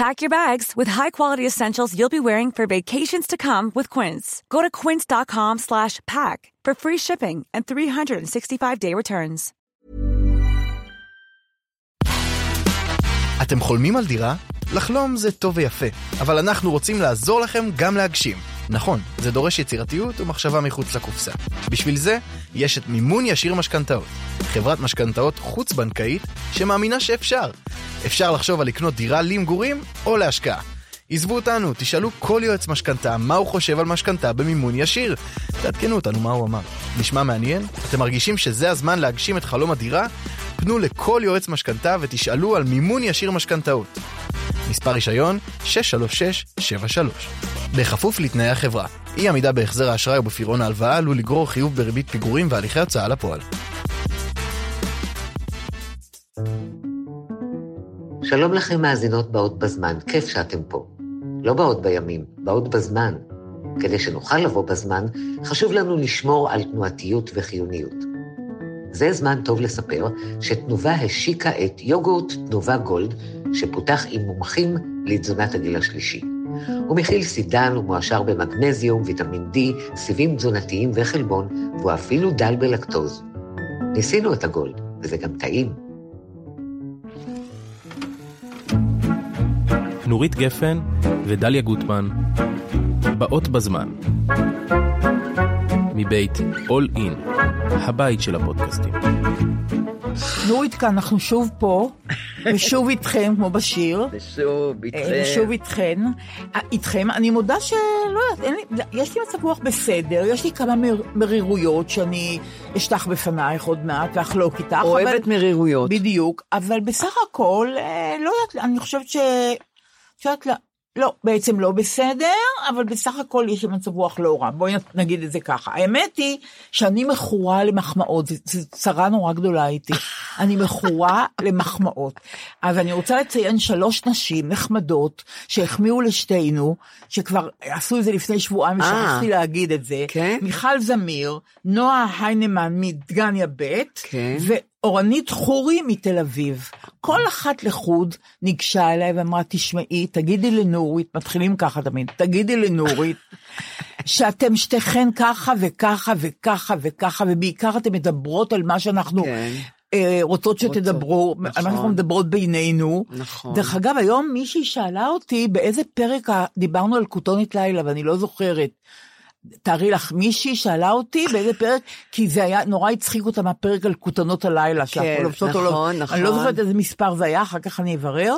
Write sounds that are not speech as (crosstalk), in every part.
Pack your bags with high-quality essentials you'll be wearing for vacations to come with Quince. Go to quince.com slash pack for free shipping and 365-day returns. אתם חולמים על דירה? לחלום זה טוב ויפה, אבל אנחנו רוצים לעזור לכם גם להגשים. נכון, זה דורש יצירתיות ומחשבה מחוץ לקופסה. בשביל זה, יש את מימון ישיר משכנתאות. חברת משכנתאות חוץ-בנקאית שמאמינה שאפשר. אפשר לחשוב על לקנות דירה למגורים או להשקעה. עזבו אותנו, תשאלו כל יועץ משכנתה מה הוא חושב על משכנתה במימון ישיר. תעדכנו אותנו מה הוא אמר. נשמע מעניין? אתם מרגישים שזה הזמן להגשים את חלום הדירה? פנו לכל יועץ משכנתה ותשאלו על מימון ישיר משכנתאות. מספר רישיון 63673. בכפוף לתנאי החברה. אי עמידה בהחזר האשראי או בפירעון ההלוואה עלול לגרור חיוב בריבית פיגורים והליכי הוצאה לפועל. שלום לכם מאזינות באות בזמן, כיף שאתם פה. לא באות בימים, באות בזמן. כדי שנוכל לבוא בזמן, חשוב לנו לשמור על תנועתיות וחיוניות. זה זמן טוב לספר שתנובה השיקה את יוגורט תנובה גולד, שפותח עם מומחים לתזונת הגיל השלישי. הוא מכיל סידן ומועשר במגנזיום, ויטמין D, סיבים תזונתיים וחלבון, והוא אפילו דל בלקטוז. ניסינו את הגולד, וזה גם טעים. נורית גפן ודליה גוטמן, באות בזמן. מבית All In, הבית של הפודקאסטים. נורית כאן, אנחנו שוב פה, ושוב איתכם, כמו בשיר. ושוב, איתכם. אה, ושוב איתכן. אה, איתכם. אני מודה שלא יודעת, לי, יש לי מצב רוח בסדר, יש לי כמה מר, מרירויות שאני אשטח בפנייך עוד מעט ואחלוק איתך. אוהבת אבל- מרירויות. בדיוק, אבל בסך הכל, אה, לא יודעת, אני חושבת ש... את יודעת, לא, בעצם לא בסדר, אבל בסך הכל יש לי מצב רוח לא רע. בואי נגיד את זה ככה. האמת היא שאני מכורה למחמאות, זו צרה נורא גדולה איתי. (laughs) אני מכורה למחמאות. אז אני רוצה לציין שלוש נשים נחמדות שהחמיאו לשתינו, שכבר עשו את זה לפני שבועיים, אה. ושכחתי להגיד את זה. כן? מיכל זמיר, נועה היינמן מדגניה ב', כן. ואורנית חורי מתל אביב. כל אחת לחוד ניגשה אליי ואמרה, תשמעי, תגידי לנורית, מתחילים ככה תמיד, תגידי לנורית, (laughs) שאתם שתיכן ככה וככה וככה וככה, ובעיקר אתן מדברות על מה שאנחנו כן. אה, רוצות שתדברו, נכון. שאנחנו מדברות בינינו. נכון. דרך אגב, היום מישהי שאלה אותי באיזה פרק דיברנו על כותונת לילה, ואני לא זוכרת. תארי לך, מישהי שאלה אותי באיזה פרק, כי זה היה, נורא הצחיק אותה מהפרק על כותנות הלילה, שאנחנו לובשות או לא. נכון, אני לא נכון. זוכרת איזה מספר זה היה, אחר כך אני אברר.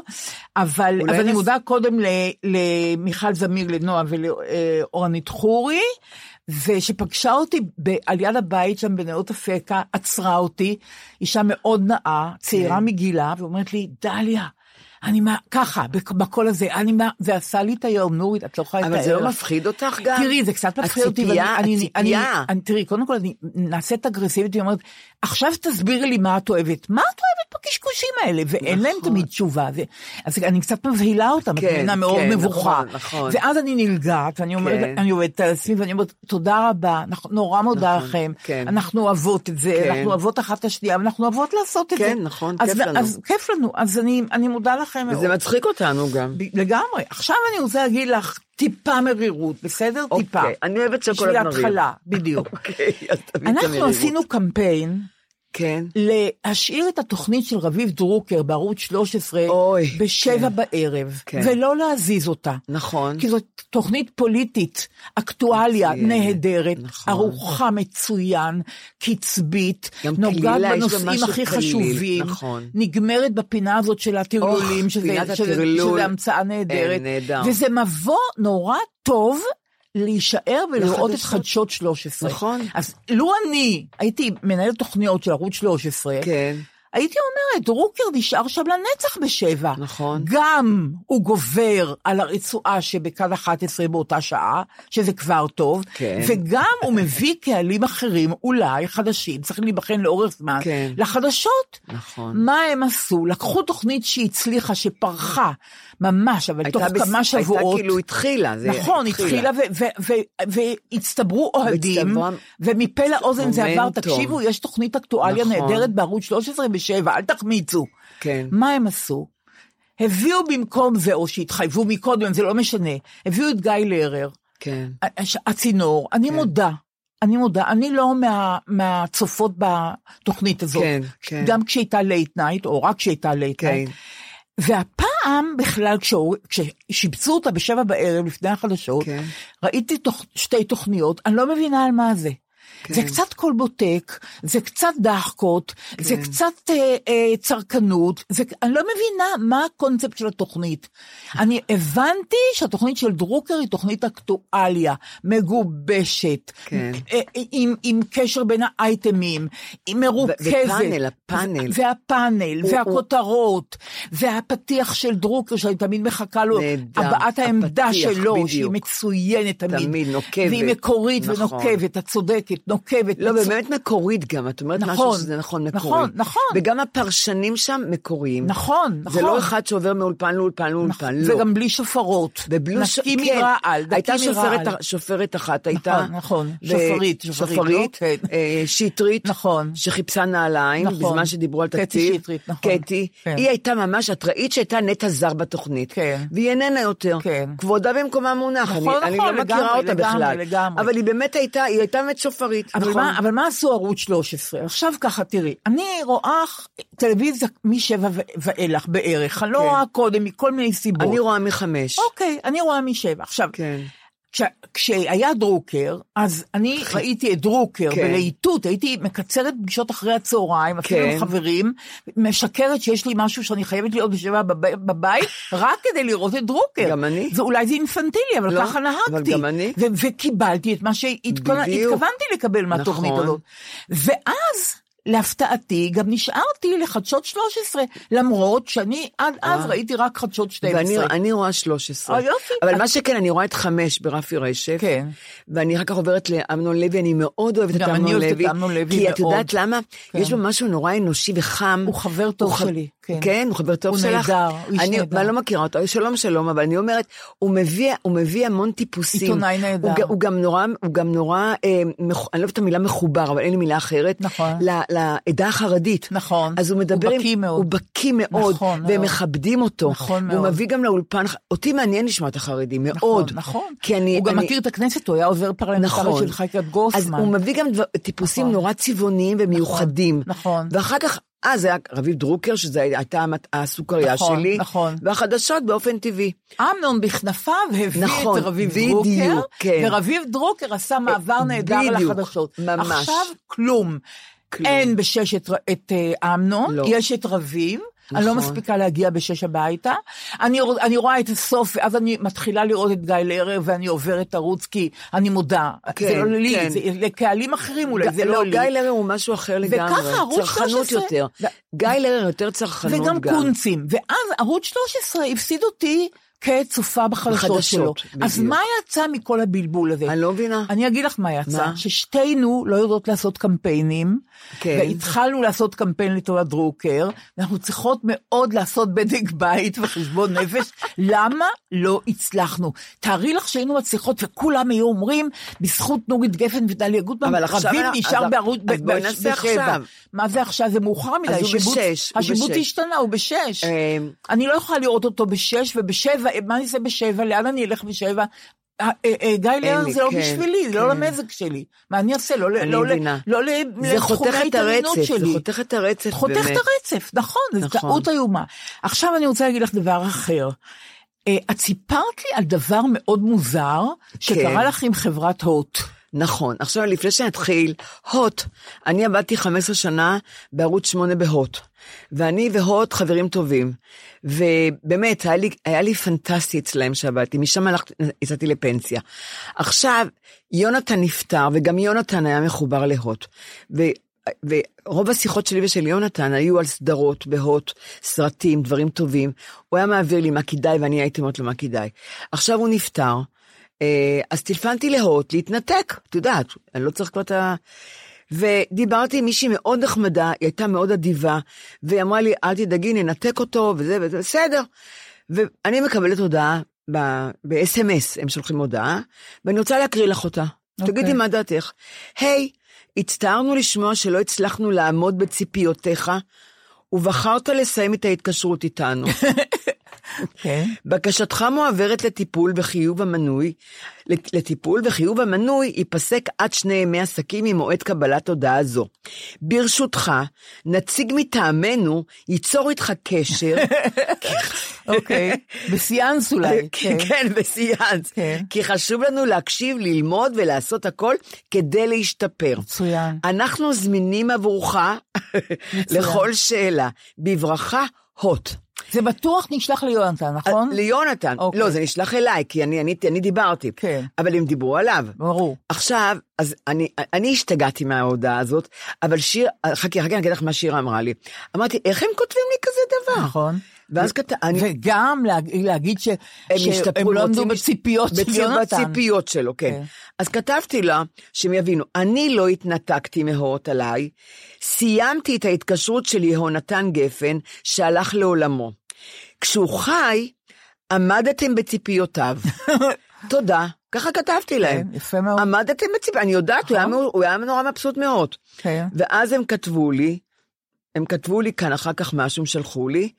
אבל, אז אני מודה קודם למיכל זמיר, לנועה ולאורנית חורי. ושפגשה אותי ב- על יד הבית שם בנאות אפקה, עצרה אותי, אישה מאוד נאה, צעירה כן. מגילה, ואומרת לי, דליה, אני מה, ככה, בק- בקול הזה, אני מה, זה עשה לי את היום, נורית, את לא יכולה לתאר. אבל זה לא לך." מפחיד אותך גם? תראי, זה קצת מפחיד אותי. הציפייה, הציפייה. תראי, קודם כל, אני נעשית אגרסיבית, היא אומרת, עכשיו תסבירי לי מה את אוהבת. מה את אוהבת הקשקושים האלה? ואין להם נכון. תמיד תשובה. אז אני קצת מבהילה אותם, כן, את מבינה מאוד כן, מבוכה. נכון, נכון. ואז אני נלגעת, ואני כן. עובדת על עצמי, ואני אומרת, תודה רבה, נורא מודה לכם, כן. אנחנו אוהבות את זה, כן. אנחנו אוהבות אחת את השנייה, ואנחנו אוהבות לעשות את זה. כן, נכון, כיף לנו. אז כיף לנו, אז אני, מודה לכם מאוד. וזה מצחיק אותנו גם. לגמרי. עכשיו אני רוצה להגיד לך טיפה מרירות, בסדר? טיפה. אוקיי, אני אוהבת שוקולד בשביל מריר. ההתחלה, בדיוק. (laughs) אוקיי, אז תמיד אנחנו. עשינו קמפיין כן. להשאיר את התוכנית של רביב דרוקר בערוץ 13 אוי, בשבע כן. בערב, כן. ולא להזיז אותה. נכון. כי זאת תוכנית פוליטית, אקטואליה מצוינת, נהדרת, נכון. ערוכה מצוין, קצבית, נוגעת בנושאים הכי קליל, חשובים, נכון. נגמרת בפינה הזאת של הטרלולים, אוח, שזה, שזה. שזה המצאה נהדרת, נהדר. וזה מבוא נורא טוב. להישאר ולראות את. חדשות 13. נכון. אז לו אני הייתי מנהלת תוכניות של ערוץ 13, כן. הייתי אומרת, דרוקר נשאר שם לנצח בשבע. נכון. גם הוא גובר על הרצועה שבכאן 11 באותה שעה, שזה כבר טוב, כן. וגם הוא מביא קהלים אחרים, אולי חדשים, צריך להיבחן לאורך זמן, כן. לחדשות. נכון. מה הם עשו? לקחו תוכנית שהצליחה, שפרחה, ממש, אבל תוך בס- כמה שבועות. הייתה כאילו התחילה. זה נכון, התחילה ו- והצטברו אוהדים, ומפה לאוזן זה עבר. תקשיבו, יש תוכנית אקטואליה נכון. נהדרת בערוץ 13 בשבע, אל תחמיצו. כן. מה הם עשו? הביאו במקום זה, או שהתחייבו מקודם, זה לא משנה, הביאו את גיא לרר, כן. הצינור, אני מודה. אני מודה, אני לא מה, מהצופות בתוכנית הזאת. כן, כן. גם כשהייתה late night, או רק כשהייתה late כן. night. והפעם בכלל, כשהוא- כששיבצו אותה בשבע בערב לפני החדשות, כן. ראיתי תוך, שתי תוכניות, אני לא מבינה על מה זה. כן. זה קצת קולבוטק, זה קצת דחקות, זה כן. קצת אה, אה, צרכנות, זה, אני לא מבינה מה הקונספט של התוכנית. (laughs) אני הבנתי שהתוכנית של דרוקר היא תוכנית אקטואליה, מגובשת, כן. אה, עם, עם קשר בין האייטמים, היא מרוכזת. ופאנל, הפאנל. והפאנל, הוא- והכותרות, והפתיח של דרוקר, שאני תמיד מחכה לו, נהדר, הבעת העמדה שלו, בדיוק. שהיא מצוינת תמיד. תמיד, נוקבת. והיא מקורית נכון. ונוקבת, את צודקת, נוקבת. לא, מצו- באמת מקורית גם, את אומרת משהו נכון, שזה נכון, נכון, מקורי. נכון. וגם הפרשנים שם מקוריים. נכון, נכון. זה לא אחד שעובר מאולפן לאולפן לאולפן, לא. וגם בלי שופרות. ובלו ש- נקי כן, מרעל, דקי הייתה מרעל. שופרת, שופרת אחת, הייתה... נכון, ו- שופרית, שופרית, שופרית, לא? כן. אה, שטרית, נכון. שחיפשה נעליים, נכון. בזמן שדיברו על קטי תקציב. שטרית, נכון. קטי, כן. היא הייתה ממש, את ראית שהייתה נטע זר בתוכנית. כן. והיא איננה יותר. כן. כבודה במקומה מונח, נכון, אני, אני נכון, לא מכירה לגמרי, אותה לגמרי, בכלל. לגמרי. אבל היא באמת הייתה, היא הייתה באמת שופרית. אבל, נכון. מה, אבל מה עשו ערוץ 13? עכשיו ככה, תראי, אני רואה טלוויזיה משבע ואילך בערך, אני לא כן. רואה קודם, מכל מיני סיבות. אני רואה מחמש. אוקיי, אני רואה משבע. עכשיו, כן. כש, כשהיה דרוקר, אז אני (laughs) ראיתי את דרוקר כן. בלהיטות, הייתי מקצרת פגישות אחרי הצהריים, אפילו כן. עם חברים, משקרת שיש לי משהו שאני חייבת להיות בשבע בב- בבית, רק כדי לראות את דרוקר. גם אני. ואולי זה אינפנטילי, אבל לא, ככה נהגתי. אבל גם אני. ו- וקיבלתי את מה שהתכוונתי לקבל מהתוכנית נכון. הזאת. ואז... להפתעתי, גם נשארתי לחדשות 13, למרות שאני עד אז אה. ראיתי רק חדשות 12. ואני אני רואה 13. אה, יופי. אבל את- מה שכן, אני רואה את חמש ברפי רשף. כן. ואני אחר כך עוברת לאמנון לוי, אני מאוד אוהבת את גם אני אמנון אוהבת את לוי. אמנון לוי כי את מאוד. יודעת למה? כן. יש בו משהו נורא אנושי וחם. הוא חבר טוב הוא שלי, כן. כן, הוא חבר טוב הוא שלך? נהדר, הוא איש נהדר. אני לא מכירה אותו, שלום שלום, אבל אני אומרת, הוא מביא, הוא מביא המון טיפוסים. עיתונאי נהדר. הוא, הוא גם נורא, הוא גם נורא, אה, מח, אני לא אוהבת את המילה מחובר, אבל אין לי מילה אחרת. נכון. לעדה החרדית. נכון. אז הוא מדבר הוא. בקיא מאוד. הוא בקיא מאוד. נכון והם מאוד. מכבדים אותו. נכון מאוד. מביא גם לאולפן, אותי מעניין לשמוע את החרדים, נכון, מאוד. נכון. כי אני... הוא גם אני- מכיר את הכנסת, הוא היה עוזר פרלמנטרי נכון. של חייקת גוסמן. אז הוא מביא גם דבר, טיפוסים נכון. נורא צבעוניים ומיוחדים. נכון. ואחר כך, אה, זה היה רביב דרוקר, שזו הייתה הסוכריה נכון, שלי. נכון. והחדשות באופן טבעי. אמנון בכנפיו הביא נכון, את רביב בדיוק, דרוקר, כן. ורביב דרוקר עשה מעבר נהדר בדיוק, לחדשות. ממש. עכשיו כלום. כלום. אין בשש את, את אה, אמנון, לא. יש את רביב. אני לא נכון. מספיקה להגיע בשש הביתה. אני, אני רואה את הסוף, ואז אני מתחילה לראות את גיא לרר, ואני עוברת ערוץ, כי אני מודה. כן, זה לא לי, כן. זה לקהלים אחרים אולי, זה ג- לא לי. גיא לרר הוא משהו אחר לגמרי. וככה ערוץ צרכנות 13. יותר. ו- גיא לרר יותר צרכנות גם. וגם קונצים. ואז ערוץ 13 הפסיד אותי כצופה בחדשות בחדשות, שלו. אז בדיוק. מה יצא מכל הבלבול הזה? אני לא מבינה. אני אגיד לך מה יצא, מה? ששתינו לא יודעות לעשות קמפיינים, כן. והתחלנו לעשות קמפיין לטובת דרוקר, ואנחנו צריכות מאוד לעשות בדק בית וחשבון (laughs) נפש, למה לא הצלחנו? תארי לך שהיינו מצליחות וכולם היו אומרים, בזכות נורית גפן ודליה גוטמן, אנחנו- נשאר אז- בערוץ אז ב- בואי נעשה בשבע. עכשיו. מה זה עכשיו? זה מאוחר מדי. אז הוא השיבוץ- בשש, בשש. השתנה, הוא בשש. אה, אני לא יכולה לראות אותו בשש ובשבע, מה אני אעשה בשבע? לאן אני אלך בשבע? אה, אה, אה, גיא לי, זה לא כן, בשבילי, זה לא כן. למזג שלי. מה אני אעשה? לא לא. לא זה חותך לתחומי את ההתעניינות הרצף, זה שלי. חותך את הרצף, חותך באמת. את הרצף, נכון, זו נכון. טעות איומה. עכשיו אני רוצה להגיד לך דבר אחר. את סיפרת לי על דבר מאוד מוזר שקרה כן. לך עם חברת הוט. נכון. עכשיו, לפני שנתחיל, הוט, אני עבדתי 15 שנה בערוץ 8 בהוט, ואני והוט חברים טובים, ובאמת, היה לי, היה לי פנטסטי אצלהם שעבדתי, משם הלכתי, יצאתי לפנסיה. עכשיו, יונתן נפטר, וגם יונתן היה מחובר להוט, ו... ורוב השיחות שלי ושל יונתן היו על סדרות בהוט, סרטים, דברים טובים. הוא היה מעביר לי מה כדאי ואני הייתי אומרת לו מה כדאי. עכשיו הוא נפטר, אז טלפנתי להוט להתנתק, את יודעת, אני לא צריך כבר את ה... ודיברתי עם מישהי מאוד נחמדה, היא הייתה מאוד אדיבה, והיא אמרה לי, אל תדאגי, ננתק אותו, וזה, וזה, בסדר. ואני מקבלת הודעה ב-SMS, הם שולחים הודעה, ואני רוצה להקריא לך אותה. אוקיי. תגידי מה דעתך. היי, הצטערנו לשמוע שלא הצלחנו לעמוד בציפיותיך, ובחרת לסיים את ההתקשרות איתנו. (laughs) כן. בקשתך מועברת לטיפול וחיוב המנוי, לטיפול וחיוב המנוי ייפסק עד שני ימי עסקים ממועד קבלת הודעה זו. ברשותך, נציג מטעמנו ייצור איתך קשר. (laughs) אוקיי. בסיאנס אולי. (laughs) כן, כן, בסיאנס. כן. כי חשוב לנו להקשיב, ללמוד ולעשות הכל כדי להשתפר. מצוין. אנחנו זמינים עבורך (laughs) לכל שאלה. בברכה, הוט. זה בטוח נשלח ליונתן, נכון? ליונתן. אוקיי. לא, זה נשלח אליי, כי אני, אני, אני דיברתי. כן. אבל הם דיברו עליו. ברור. עכשיו, אז אני, אני השתגעתי מההודעה הזאת, אבל שיר, חכי, חכי, אני אגיד לך מה שירה אמרה לי. אמרתי, איך הם כותבים לי כזה דבר? נכון. ואז כתב... אני- וגם להג- להגיד ש- הם השתפרו, שהם לא עמדו בציפיות של יונתן. בציפיות שלו, כן. כן. אז כתבתי לה, שהם יבינו, אני לא התנתקתי מהוט עליי, סיימתי את ההתקשרות של יהונתן גפן, שהלך לעולמו. כשהוא חי, עמדתם בציפיותיו. (laughs) תודה. ככה כתבתי להם. כן, יפה מאוד. עמדתם בציפיותיו, אני יודעת, הוא נכון. מאוד- הוא היה נורא מבסוט מאוד. כן. ואז הם כתבו לי, הם כתבו לי כאן אחר כך משהו, הם שלחו לי,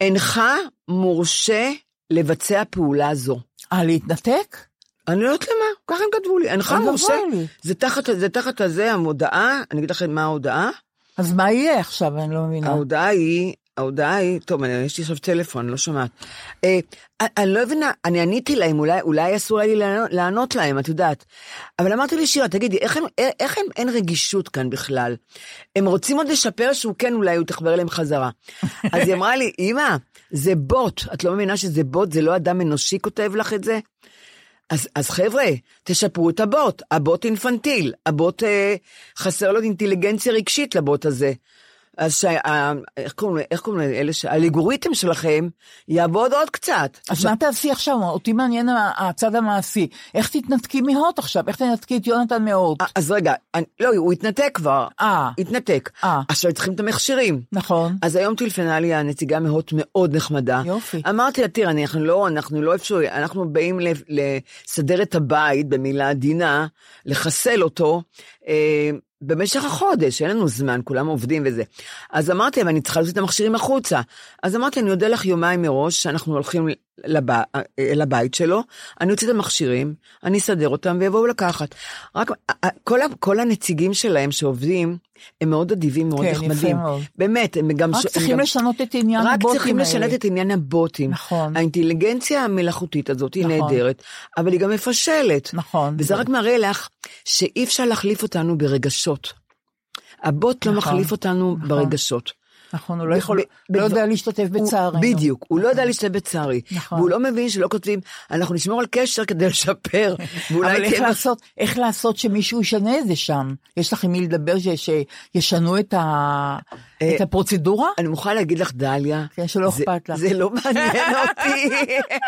אינך מורשה לבצע פעולה זו. אה, להתנתק? אני לא יודעת למה, ככה הם כתבו לי, אינך אוי מורשה. זה תחת, זה תחת הזה, המודעה, אני אגיד לכם מה ההודעה, אז מה יהיה עכשיו? אני לא מבינה. ההודעה היא, ההודעה היא, טוב, אני, יש לי עכשיו טלפון, לא שומעת. אה, אני, לא מבינה, אני עניתי להם, אולי, אולי אסור לי לענות, להם, את יודעת. אבל אמרתי לשירה, תגידי, איך, הם, איך, איך הם, אין רגישות כאן בכלל? הם רוצים עוד לשפר שהוא כן, אולי הוא תחבר אליהם חזרה. (laughs) אז היא אמרה לי, אמא, זה בוט, את לא מבינה שזה בוט, זה לא אדם אנושי כותב לך את זה? אז, אז חבר'ה, תשפרו את הבוט, הבוט אינפנטיל, הבוט אה, חסר לו אינטליגנציה רגשית לבוט הזה. אז שה, ה, איך קוראים לאלה, האלגוריתם שלכם יעבוד עוד קצת. אז מה תעשי עכשיו? אותי מעניין הצד המעשי. איך תתנתקי מהוט עכשיו? איך תנתקי את יונתן מהוט? אה, אז רגע, לא, הוא התנתק כבר. אה. התנתק. אה. עכשיו צריכים את המכשירים. נכון. אז היום טלפנה לי הנציגה מהוט מאוד נחמדה. יופי. אמרתי לה, תראה, אנחנו לא, אנחנו לא איפשהו, אנחנו באים לסדר את הבית במילה עדינה, לחסל אותו. במשך החודש, אין לנו זמן, כולם עובדים וזה. אז אמרתי, אבל אני צריכה להוציא את המכשירים החוצה. אז אמרתי, אני אודה לך יומיים מראש, שאנחנו הולכים לב... אל הבית שלו, אני אוציא את המכשירים, אני אסדר אותם ויבואו לקחת. רק כל, ה- כל הנציגים שלהם שעובדים, הם מאוד אדיבים, מאוד כן, יפה נחמדים. מאוד. באמת, הם גם... רק ש- צריכים גם- לשנות את עניין רק הבוטים צריכים לשנות האלה. את עניין הבוטים. נכון. האינטליגנציה המלאכותית הזאת היא נכון. נהדרת, אבל היא גם מפשלת. נכון. וזה רק מראה לך שאי אפשר להחליף אותנו ברגשות. הבוט לא נכון, מחליף אותנו נכון. ברגשות. נכון, הוא לא יכול, ב- לא בדבר- יודע להשתתף בצערנו. בדיוק, הוא לא יודע להשתתף בצערי. נכון. והוא לא מבין שלא כותבים, אנחנו נשמור על קשר כדי לשפר. (laughs) אבל איך תהיה- לעשות, איך לעשות שמישהו ישנה את זה שם? יש לך עם מי לדבר שישנו את, ה, את הפרוצדורה? אני מוכרחה להגיד לך, דליה, כן, שלא זה- אכפת לך. זה לא מעניין אותי.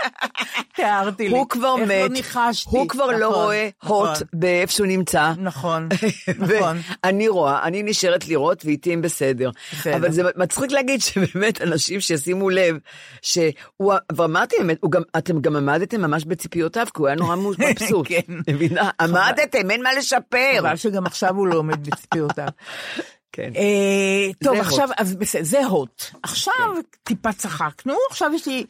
(laughs) תיארתי לי. הוא כבר איך לא מת, ניחשתי. הוא כבר לא נכון, רואה נכון, הוט באיפה שהוא נמצא. נכון, (laughs) נכון. ואני רואה, אני נשארת לראות ואיתי הם בסדר. בסדר. אבל זה מצחיק להגיד (laughs) שבאמת אנשים שישימו לב, שהוא, ואמרתי באמת, אתם גם עמדתם ממש בציפיותיו, כי הוא היה נורא מבסוט. כן. מבינה? עמדתם, אין מה לשפר. חבל שגם עכשיו הוא לא עומד בציפיותיו. כן. אה, טוב, זה עכשיו, הוט. אז בסדר, זה הוט. עכשיו טיפה צחקנו, עכשיו יש לי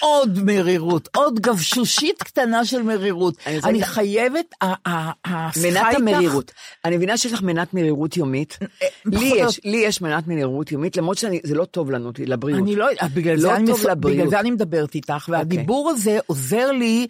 עוד מרירות, עוד גבשושית קטנה של מרירות. אני רוצה אני חייבת, השיחה מנת איתך- המרירות. אני מבינה שיש לך מנת מרירות יומית. לי פחות או- יש, לי יש מנת מרירות יומית, למרות שזה לא טוב לנו, לבריאות. אני לא בגלל, לא זה אני מס-. אוקיי. בגלל זה אני מדברת איתך, והדיבור הזה עוזר לי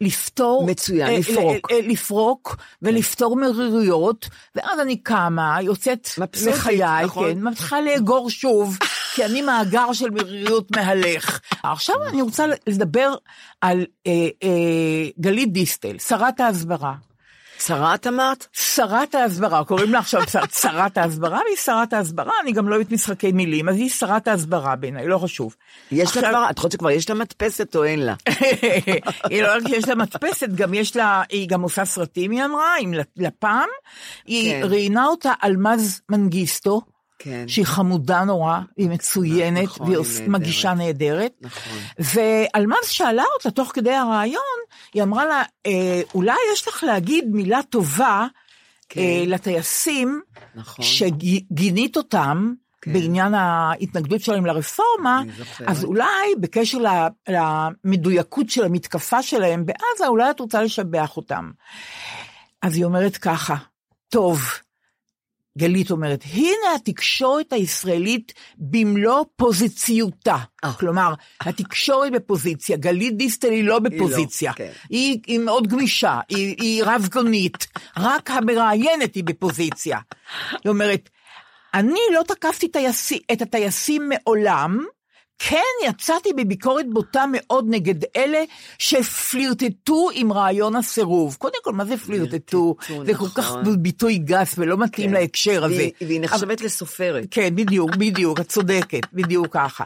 לפתור... מצוין, אה, לפרוק. אה, אה, לפרוק ולפתור מרירויות, ואז אני קמה, יוצאת מבסוטית, לחיי, נכון. כן, מתחילה לאגור שוב, כי אני מאגר של מרירויות מהלך. עכשיו אני רוצה לדבר על אה, אה, גלית דיסטל, שרת ההסברה. שרת אמרת? שרת ההסברה, קוראים לה עכשיו (laughs) שרת ההסברה, והיא שרת ההסברה, אני גם לא אוהבת משחקי מילים, אז היא שרת ההסברה בעיניי, לא חשוב. יש לה עכשיו- כבר, את חושבת שכבר יש לה מדפסת או אין לה? (laughs) היא לא רק שיש לה מדפסת, גם יש לה, היא גם עושה סרטים, היא אמרה, עם לפ"ם. היא כן. ראיינה אותה אלמז מנגיסטו, כן. שהיא חמודה נורא, היא מצוינת, נכון, והיא היא. מגישה נהדרת. נכון. ואלמז שאלה אותה תוך כדי הרעיון, היא אמרה לה, אה, אולי יש לך להגיד מילה טובה כן. אה, לטייסים, נכון. שגינית אותם. כן. בעניין ההתנגדות שלהם לרפורמה. אז אולי בקשר למדויקות של המתקפה שלהם בעזה, אולי את רוצה לשבח אותם. אז היא אומרת ככה, טוב, גלית אומרת, הנה התקשורת הישראלית במלוא פוזיציותה. אה. כלומר, התקשורת בפוזיציה, גלית דיסטל היא לא בפוזיציה. כן. היא, היא מאוד גמישה, היא, היא רב-גונית, רק המראיינת היא בפוזיציה. היא אומרת, אני לא תקפתי טייסי, את הטייסים מעולם, כן יצאתי בביקורת בוטה מאוד נגד אלה שפלירטטו עם רעיון הסירוב. קודם כל, מה זה פלירטטו? זה כל כך נכון. ביטוי גס ולא מתאים כן. להקשר הזה. והיא- והיא נחשבת לסופרת. כן, בדיוק, בדיוק, את צודקת, בדיוק ככה.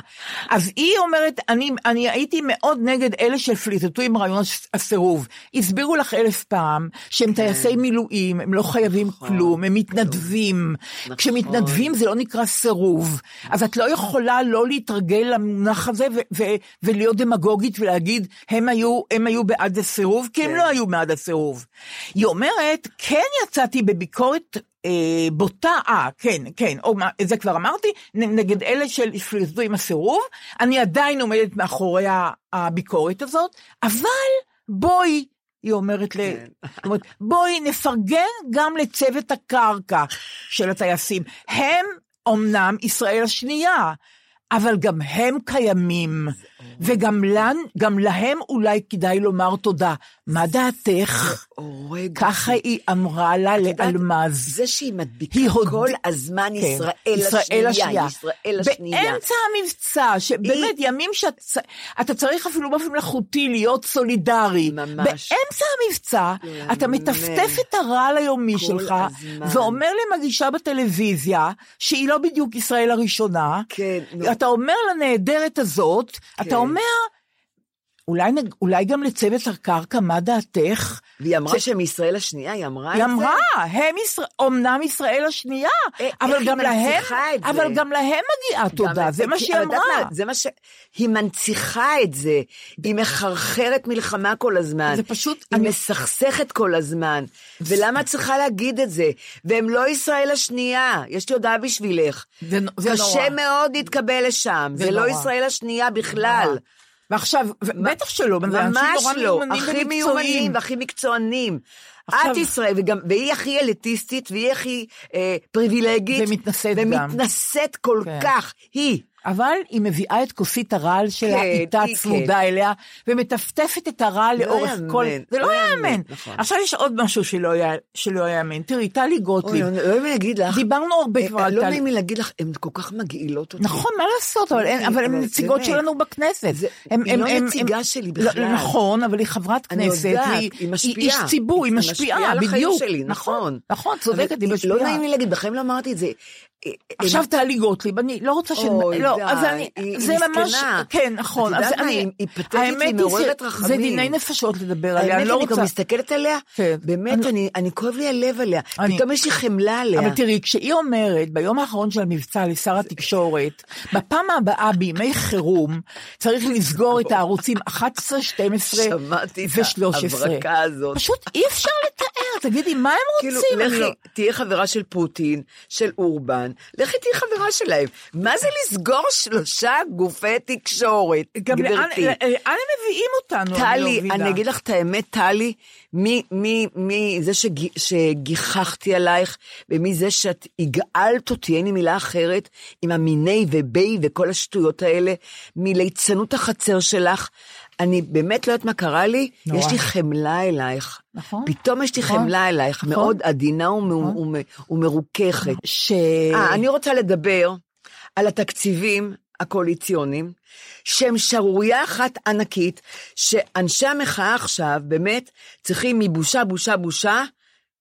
אז היא אומרת, אני, אני הייתי מאוד נגד אלה שפליטטו עם רעיון הס- הסירוב. הסבירו לך אלף פעם שהם טייסי מילואים, הם לא חייבים כן. נכון, כלום, הם מתנדבים. נכון. כשמתנדבים זה לא נקרא סירוב. אז את לא יכולה לא להתרגל למונח הזה ו- ו- ולהיות דמגוגית ולהגיד, הם היו, הם היו בעד הסירוב, כי הם כן. לא היו בעד הסירוב. היא אומרת, כן יצאתי בביקורת אה, בוטה, אה, כן, כן, או, מה, זה כבר אמרתי, נגד אלה שהפליטו עם הסירוב, אני עדיין עומדת מאחורי הביקורת הזאת, אבל בואי, היא אומרת, ל... כן. זאת אומרת, בואי נפרגן גם לצוות הקרקע של הטייסים. הם אומנם ישראל השנייה, אבל גם הם קיימים, וגם לן, גם להם אולי כדאי לומר תודה. מה דעתך? ככה היא אמרה לה לאלמז. זה שהיא מדביקה היא הוד- כל הזמן כן, ישראל השנייה, ישראל השנייה. באמצע המבצע, שבאמת ימים שאתה צריך אפילו באופן מלאכותי להיות סולידרי. ממש. באמצע המבצע, אתה. מטפטף את הרעל היומי שלך, הזמן. ואומר למגישה בטלוויזיה, שהיא לא בדיוק ישראל הראשונה, כן. אתה אומר לנהדרת הזאת, כן. אתה אומר, אולי, אולי גם לצוות הקרקע, מה דעתך? והיא אמרה זה- שהם ישראל השנייה, היא אמרה את זה? היא אמרה, הם ישראל, אמנם ישראל השנייה, אה, אבל גם היא להם? אבל גם להם מגיעה תודה, זה מה שהיא אמרה. זה מה ש... היא מנציחה את זה, היא מחרחרת מלחמה כל הזמן. זה פשוט- היא אני- מסכסכת כל הזמן. ולמה את צריכה להגיד את זה? והם לא ישראל השנייה, יש לי הודעה בשבילך. זה זה קשה נורא. מאוד להתקבל לשם, זה זה לא נורא. ישראל השנייה בכלל. ועכשיו, ו- בטח שלא, ממש לא, מיומנים הכי. מיומנים והכי מקצוענים. עכשיו- את ישראל, וגם, והיא הכי אליטיסטית, והיא הכי אה, פריבילגית. ומתנשאת גם. ומתנשאת כל כן. כך, היא. אבל היא מביאה את כוסית הרעל שלה כן, איתה היא צמודה אליה, ומטפטפת את הרעל לא לאורך יאמן, כל... זה לא לא יאמן, יאמן. נכון. עכשיו יש עוד משהו שלא יא- שלא יאמן. תראי, טלי אוי, גוטליב, לא נעים להגיד לך. דיברנו הרבה אה, כבר על לא טלי. נעים לי להגיד לך, הן כל כך מגעילות אותי. נכון, מה לעשות, אבל אבל הן נציגות. שלנו בכנסת. זה- הם- היא הם- לא הם- נציגה הם- שלי לא, בכלל. נכון, אבל היא חברת אני כנסת, היא משפיעה. איש ציבור, היא היא משפיעה, משפיעה על החיים בדיוק. שלי, נכון. נכון, צודקת, היא משפיעה. לא נעים לי להגיד, בחיים לא אמרתי את זה. עכשיו טלי גוטליב, אני לא רוצה ש... אוי, לא, די, אז אני, היא- זה היא ממש. כן, נכון. את יודעת אז מה, אני- היא- פתטית, האמת היא מעוררת רחמים. זה דיני נפשות לדבר עליה, האמת, אני לא אני רוצה... גם מסתכלת עליה, כן. באמת, אני- אני, אני כואב לי הלב עליה. אני- פתאום יש לי חמלה עליה. אבל תראי, כשהיא אומרת ביום האחרון של המבצע לשר התקשורת, בפעם הבאה בימי חירום צריך לסגור את הערוצים 11, 12 שמעתי את ו-13. ההברקה הזאת. פשוט אי אפשר לתאר, תגידי, מה הם כאילו, רוצים? אני לא- תהיה חברה של פוטין, של אורבן, לכי תהיי חברה שלהם. מה זה לסגור שלושה גופי תקשורת, גם גברתי? לאן הם מביאים אותנו? לא טלי, מבינה. אני אגיד לך את האמת, טלי, מי, מי, מי זה שג, שגיחכתי עלייך, ומי זה שאת הגאלת אותי, אין לי מילה אחרת, עם המיני ובי וכל השטויות האלה, מליצנות החצר שלך. אני באמת לא יודעת מה קרה לי, נורא. יש לי חמלה אלייך. נכון. פתאום יש לי נכון. חמלה אלייך, נכון. מאוד עדינה ומ- ומ- ומרוככת. ש... אה, אני רוצה לדבר על התקציבים הקואליציוניים, שהם שערורייה אחת ענקית, שאנשי המחאה עכשיו באמת צריכים מבושה, בושה, בושה,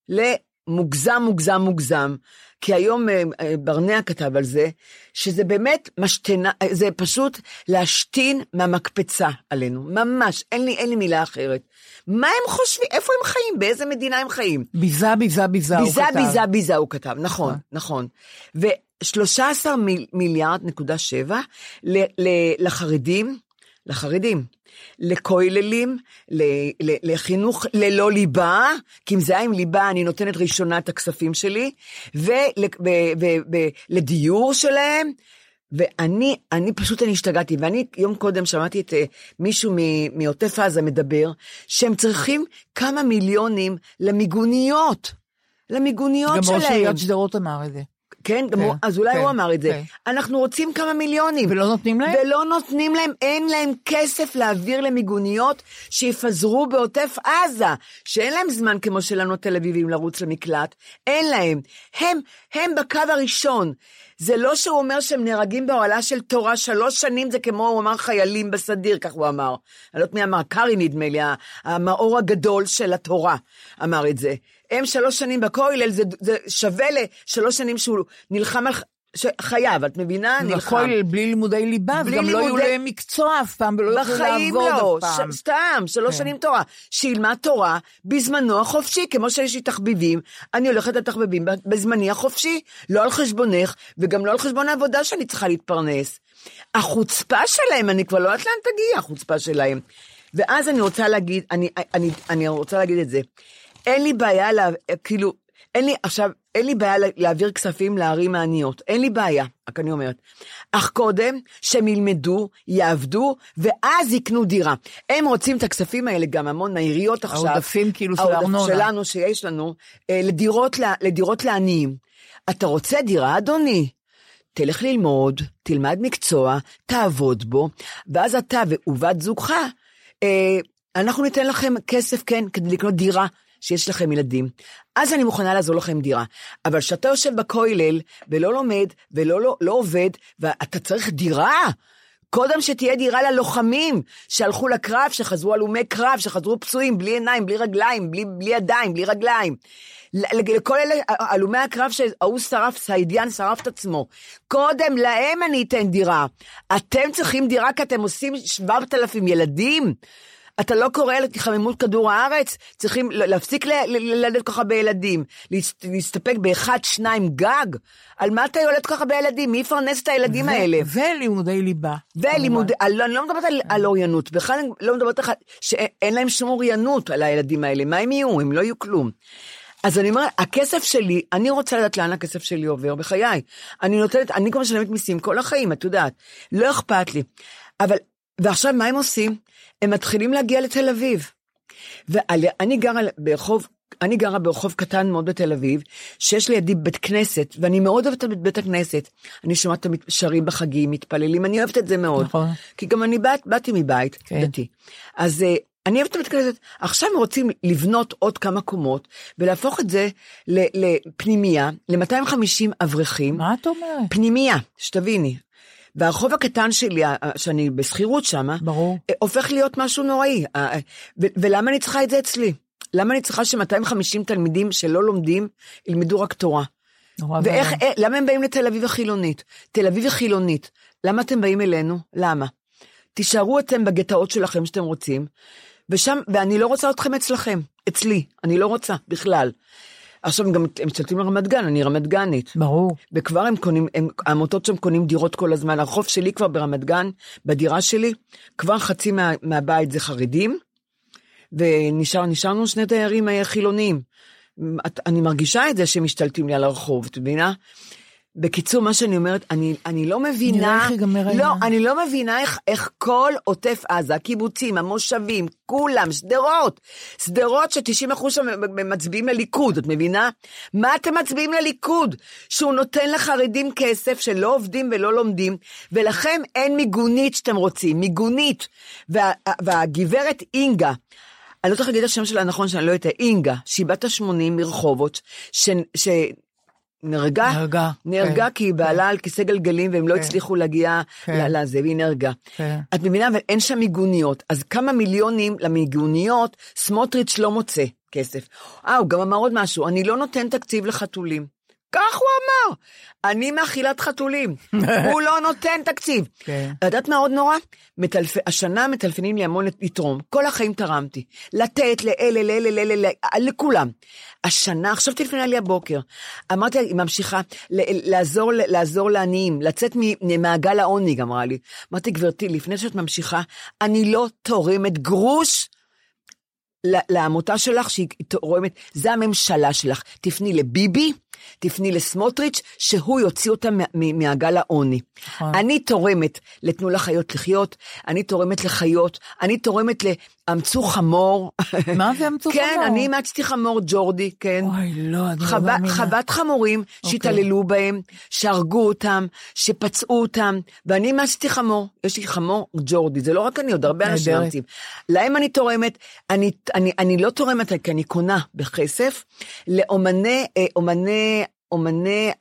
למוגזם, מוגזם, מוגזם. כי היום אה, אה, ברנע כתב על זה, שזה באמת משתנה, אה, זה פשוט להשתין מהמקפצה עלינו, ממש, אין לי, אין לי מילה אחרת. מה הם חושבים, איפה הם חיים, באיזה מדינה הם חיים? ביזה, ביזה, ביזה, הוא ביזה, כתב. ביזה, ביזה, הוא כתב, נכון, נכון. ו-13 מיל, מיליארד נקודה שבע לחרדים, לחרדים, לכוללים, לחינוך ללא ליבה, כי אם זה היה עם ליבה, אני נותנת ראשונה את הכספים שלי, ולדיור שלהם. ואני, אני פשוט, אני השתגעתי, ואני יום קודם שמעתי את אה, מישהו מעוטף עזה מדבר, שהם צריכים כמה מיליונים למיגוניות. למיגוניות גם שלהם. ראש עיריית שדרות אמר את זה. כן, גם כן, הוא, אז אולי כן, הוא אמר את זה. כן. אנחנו רוצים כמה מיליונים. ולא נותנים להם? ולא נותנים להם, אין להם כסף להעביר למיגוניות שיפזרו בעוטף עזה, שאין להם זמן כמו שלנו התל אביבים לרוץ למקלט, אין להם. הם, הם בקו הראשון. זה לא שהוא אומר שהם נהרגים באוהלה של תורה, שלוש שנים זה כמו, הוא אמר חיילים בסדיר, כך הוא אמר. אני לא יודעת מי אמר, קארי נדמה לי, המאור הגדול של התורה אמר את זה. הם שלוש שנים בכולל, זה, זה שווה לשלוש שנים שהוא נלחם על ח- ש- חייו, את מבינה? נלחם. והכל בלי לימודי ליבה, בלי וגם לא יהיו לימודי- להם מקצוע אף פעם, ולא יוכלו לעבוד לא, אף פעם. ש- סתם, שלוש כן. שנים תורה. שילמד תורה בזמנו החופשי, כמו שיש לי תחביבים, אני הולכת לתחביבים בזמני החופשי, לא על חשבונך, וגם לא על חשבון העבודה שאני צריכה להתפרנס. החוצפה שלהם, אני כבר לא יודעת לאן תגיע, החוצפה שלהם. ואז אני רוצה להגיד, אני, אני, אני רוצה להגיד את זה. אין לי בעיה, לה, כאילו, אין לי, עכשיו, אין לי בעיה לה- להעביר כספים לערים העניות, אין לי בעיה, רק אני אומרת. אך קודם, שהם ילמדו, יעבדו, ואז יקנו דירה. הם רוצים את הכספים האלה גם המון מהעיריות עכשיו. העודפים כאילו של העודף הארנונה. שלנו, שיש לנו, אה, לדירות, לדירות לעניים. אתה רוצה דירה, אדוני? תלך ללמוד, תלמד מקצוע, תעבוד בו, ואז אתה ובת זוגך, אה, אנחנו ניתן לכם כסף, כן, כדי לקנות דירה שיש לכם ילדים. אז אני מוכנה לעזור לכם דירה. אבל כשאתה יושב בכולל ולא לומד ולא לא, לא עובד, ואתה צריך דירה, קודם שתהיה דירה ללוחמים שהלכו לקרב, שחזרו הלומי קרב, שחזרו פצועים, בלי עיניים, בלי רגליים, בלי, בלי ידיים, בלי רגליים. לכל אלה, הלומי הקרב שההוא שרף, סעידיאן שרף את עצמו. קודם להם אני אתן דירה. אתם צריכים דירה כי אתם עושים 7,000 ילדים. אתה לא קורא להתחממות כדור הארץ? צריכים להפסיק ללדת כל כך הרבה ילדים. להסת- להסתפק באחד, שניים גג? על מה אתה יולד כל כך הרבה ילדים? מי יפרנס את הילדים האלה? ולימודי ליבה. ולימוד, אני לא, אני לא מדברת על, על אוריינות, בכלל אני לא מדברת לך שאין להם שום אוריינות על הילדים האלה, מה הם יהיו? הם לא יהיו כלום. אז אני אומרת, הכסף שלי, אני רוצה לדעת לאן הכסף שלי עובר בחיי. אני נותנת, אני כבר משלמת מיסים כל החיים, את יודעת. לא אכפת לי. אבל, ועכשיו מה הם עושים? הם מתחילים להגיע לתל אביב. ואני גרה ברחוב, אני גרה ברחוב קטן מאוד בתל אביב, שיש לידי בית כנסת, ואני מאוד אוהבת את בית הכנסת. אני שומעת אותם שרים בחגים, מתפללים, אני אוהבת את זה מאוד. נכון. כי גם אני באת, באתי מבית כן. דתי. אז אה, אני אוהבת את בית הכנסת. עכשיו רוצים לבנות עוד כמה קומות, ולהפוך את זה לפנימייה, ל-250 אברכים. מה את אומרת? פנימייה, שתביני. והרחוב הקטן שלי, שאני בשכירות שם, ברור. הופך להיות משהו נוראי. אה, אה, ולמה אני צריכה את זה אצלי? למה אני צריכה ש-250 תלמידים שלא לומדים ילמדו רק תורה? נורא ואיך. אה, למה הם באים לתל אביב החילונית? תל אביב החילונית, למה אתם באים אלינו? למה? תישארו אתם בגטאות שלכם שאתם רוצים, ושם, ואני לא רוצה אתכם אצלכם, אצלי, אני לא רוצה בכלל. עכשיו הם גם, משתלטים לרמת גן, אני רמת גנית. ברור. וכבר הם קונים, הם, העמותות שם קונים דירות כל הזמן. החוף שלי כבר ברמת גן, בדירה שלי, כבר חצי מה, מהבית זה חרדים, ונשארנו שני דיירים אה, חילוניים. את- אני מרגישה את זה שהם משתלטים לי על הרחוב, את מבינה? בקיצור, מה שאני אומרת, אני, אני לא מבינה... נראה איך ייגמר לא, העניין. אני לא מבינה איך, איך כל עוטף עזה, הקיבוצים, המושבים, כולם, שדרות, שדרות ש-90% שם מצביעים לליכוד, את מבינה? מה אתם מצביעים לליכוד? שהוא נותן לחרדים כסף שלא עובדים ולא לומדים, ולכם אין מיגונית שאתם רוצים, מיגונית. וה, והגברת אינגה, אני לא צריכה להגיד את השם שלה נכון, שאני לא יודעת, אינגה, שהיא בת ה-80 מרחובות, ש... ש... נהרגה, נהרגה, נהרגה כן, כי היא בעלה על כיסא גלגלים והם לא כן. הצליחו להגיע כן. לזה, והיא נהרגה. כן. את מבינה, אבל אין שם מיגוניות, אז כמה מיליונים למיגוניות סמוטריץ' לא מוצא כסף. אה, הוא גם אמר עוד משהו, אני לא נותן תקציב לחתולים. כך הוא אמר, אני מאכילת חתולים, (laughs) הוא לא נותן תקציב. כן. יודעת מה עוד נורא? מטלפ... השנה מטלפנים לי המון לתרום, כל החיים תרמתי. לתת לאלה, לאלה, לאלה, לאלה, לכולם. השנה, עכשיו טלפנה לי הבוקר, אמרתי היא ממשיכה, ל- לעזור, לעזור לעניים, לצאת ממעגל העוני, היא אמרה לי. אמרתי, גברתי, לפני שאת ממשיכה, אני לא תורמת גרוש לעמותה שלך שהיא תורמת, זה הממשלה שלך. תפני לביבי, תפני לסמוטריץ', שהוא יוציא אותה מעגל העוני. נכון. אני תורמת לתנו לחיות לחיות, אני תורמת לחיות, אני תורמת לאמצו חמור. מה זה אמצו כן, חמור? אני אימצתי חמור ג'ורדי, כן. אוי, לא, אני לא חווה- מאמינה. חוות חמורים שהתעללו בהם, שהרגו אותם, שפצעו אותם, ואני אימצתי חמור. יש לי חמור ג'ורדי, זה לא רק אני, עוד הרבה אנשים. ממציאים. להם אני תורמת, אני, אני, אני לא תורמת כי אני קונה בכסף, לאומני, אה, אומני, אומני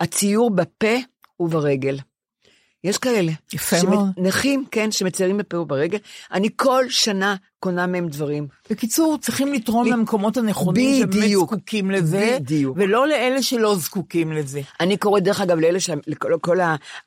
הציור בפה וברגל. יש כאלה. יפה מאוד. נכים, כן, שמציירים בפה וברגל. אני כל שנה קונה מהם דברים. בקיצור, צריכים לתרום ב- למקומות הנכונים שבאמת בדיוק. זקוקים לזה, בדיוק. ולא לאלה שלא זקוקים לזה. אני קוראת דרך אגב לאלה, ש... לכל לכל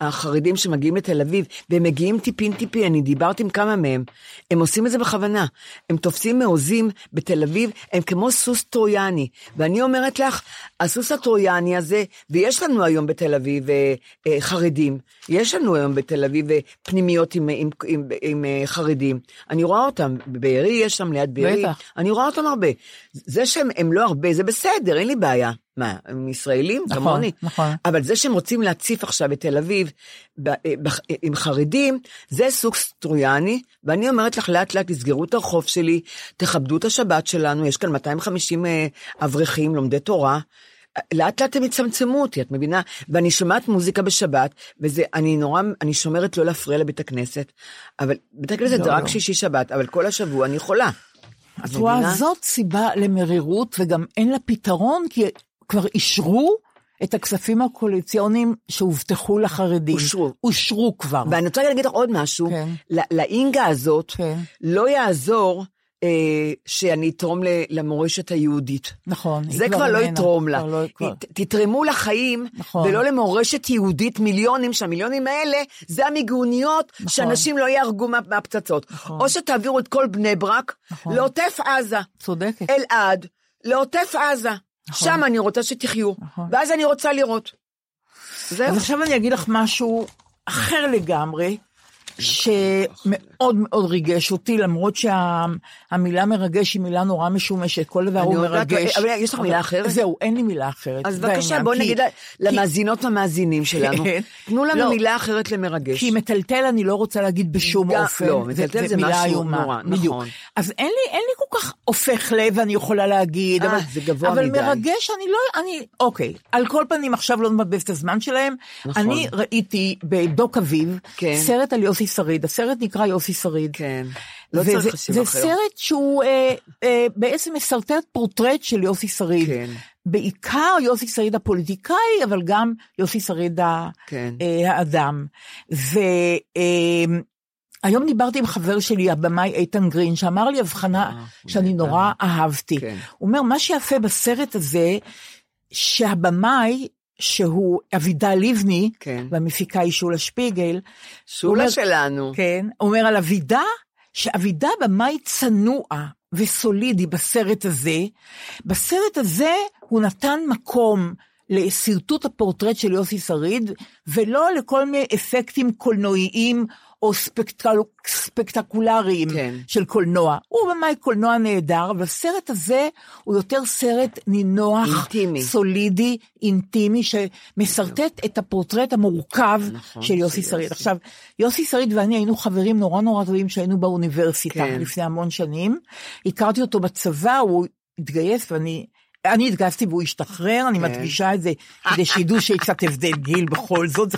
החרדים שמגיעים לתל אביב, והם מגיעים טיפין טיפין, אני דיברתי עם כמה מהם, הם עושים את זה בכוונה. הם תופסים מעוזים בתל אביב, הם כמו סוס טרויאני. ואני אומרת לך, הסוס הטרויאני הזה, ויש לנו היום בתל אביב אה, אה, חרדים, יש לנו היום בתל אביב אה, פנימיות עם, עם, עם, עם אה, חרדים. אני רואה אותם, בבארי יש שם ליד בארי, בטח. אני רואה אותם הרבה. זה שהם הם לא הרבה, זה בסדר, אין לי בעיה. מה, הם ישראלים נכון, כמוני? נכון. אבל זה שהם רוצים להציף עכשיו את תל אביב ב- אה, בח- עם חרדים, זה סוג טרויאני, ואני אומרת לך, לאט לאט תסגרו את הרחוב שלי, תכבדו את השבת שלנו, יש כאן 250 אה, אברכים, לומדי תורה. לאט לאט הם יצמצמו אותי, את מבינה? ואני שומעת מוזיקה בשבת, וזה, אני נורא, אני שומרת לא להפריע לבית הכנסת, אבל בית הכנסת לא, זה רק לא. שישי שבת, אבל כל השבוע אני חולה. את רואה? זאת סיבה למרירות, וגם אין לה פתרון, כי כבר אישרו את הכספים הקואליציוניים שהובטחו לחרדים. אושרו. אושרו כבר. ואני רוצה להגיד לך עוד משהו, כן. לאינגה הזאת, כן. לא יעזור אה, שאני אתרום למורשת היהודית. נכון. זה כבר לא איננה. יתרום לה. כבר לא- כבר- תתרמו לחיים, נכון. ולא למורשת יהודית מיליונים, שהמיליונים האלה זה המיגוניות, נכון. שאנשים לא יהרגו מה- מהפצצות. נכון. או שתעבירו את כל בני ברק נכון. לעוטף עזה, צודקת. אלעד, לעוטף עזה. נכון. שם אני רוצה שתחיו, נכון. ואז אני רוצה לראות. זהו. אז עכשיו אני אגיד לך משהו אחר לגמרי, שמאוד מאוד ריגש אותי, למרות שהמילה מרגש היא מילה נורא משומשת, כל דבר הוא מרגש. אבל יש לך מילה אחרת? זהו, אין לי מילה אחרת. אז בבקשה, בואי נגיד למאזינות והמאזינים שלנו, כן. תנו לנו לא. מילה אחרת למרגש. כי מטלטל אני לא רוצה להגיד בשום אופן. לא, מטלטל זה משהו נורא. נכון. אז אין לי, כל כך הופך לב, אני יכולה להגיד. אה, אבל, זה גבוה אבל. מרגש, אני לא, אני, אוקיי. על כל פנים, עכשיו לא נבזבז את הזמן שלהם. נכון. אני ראיתי בדוק אביב, כן. סרט על יוסי שריד. הסרט נקרא יוסי שריד. כן. לא וזה- צריך חשיבה זה אחרת. סרט שהוא אה, אה, בעצם מסרטט פורטרט של יוסי שריד. כן. בעיקר יוסי שריד הפוליטיקאי, אבל גם יוסי שריד כן. אה, האדם. והיום דיברתי עם חבר שלי, הבמאי איתן גרין, שאמר לי הבחנה אה, שאני. נורא אהבתי. כן. הוא אומר, מה שיפה בסרט הזה, שהבמאי, שהוא אבידה לבני, כן. והמפיקה היא שולה שפיגל, שולה אומר- שלנו. כן, אומר על אבידה, שאבידה במאי צנוע וסולידי בסרט הזה. בסרט הזה הוא נתן מקום לשרטוט הפורטרט של יוסי שריד, ולא לכל מיני אפקטים קולנועיים או ספקטקל... ספקטקולריים כן. של קולנוע. הוא במאי קולנוע נהדר, אבל הסרט הזה הוא יותר סרט נינוח, אינטימי. סולידי, אינטימי, שמשרטט את הפורטרט המורכב נכון, של יוסי שריד. עכשיו, יוסי שריד ואני היינו חברים נורא נורא טובים שהיינו באוניברסיטה כן. לפני המון שנים. הכרתי אותו בצבא, הוא התגייס ואני... אני התגייסתי והוא השתחרר, אני כן. מדגישה את זה כדי שידעו שיש קצת הבדל גיל בכל זאת, זה,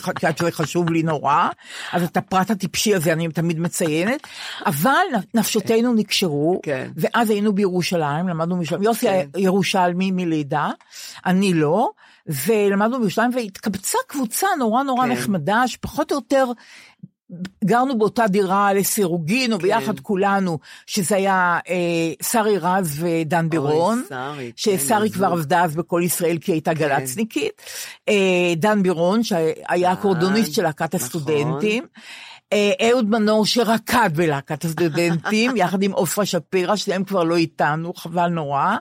חשוב לי נורא. אז את הפרט הטיפשי הזה אני תמיד מציינת, אבל נפשותינו נקשרו, כן. ואז היינו בירושלים, למדנו בירושלים, יוסי היה ירושלמי מלידה, אני לא, ולמדנו בירושלים והתקבצה קבוצה נורא נורא כן. נחמדה, שפחות או יותר גרנו באותה דירה לסירוגין, או ביחד כולנו, שזה היה אה, שרי רז ודן בירון, שרי, ששרי כן, כבר. עבדה אז בכל ישראל כי היא הייתה גל"צניקית, אה, דן בירון שהיה אקורדוניסט של להקת נכון. הסטודנטים, אה, אהוד מנור שרקד בלהקת הסטודנטים, (laughs) יחד עם עופרה שפירא, שניהם כבר לא איתנו, חבל נורא,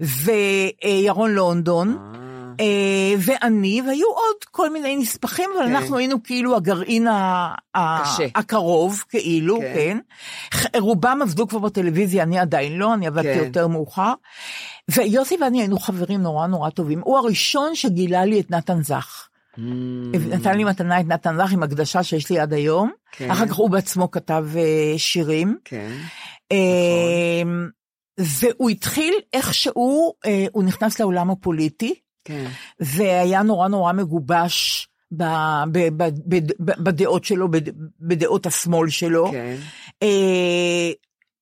וירון לונדון. אה, ואני, והיו עוד כל מיני נספחים, אבל כן. אנחנו היינו כאילו הגרעין. הקרוב, כאילו, כן. כן. רובם עבדו כבר בטלוויזיה, אני עדיין לא, אני עבדתי כן. יותר מאוחר. ויוסי ואני היינו חברים נורא נורא טובים. הוא הראשון שגילה לי את נתן זך. Mm, נתן לי מתנה את נתן זך עם הקדשה שיש לי עד היום. כן. אחר כך הוא בעצמו כתב אה, שירים. כן. אה, והוא התחיל איכשהו, הוא נכנס לעולם הפוליטי. כן. והיה נורא נורא מגובש ב, ב, ב, ב, ב, בדעות שלו, בד, בדעות השמאל שלו. כן. אה,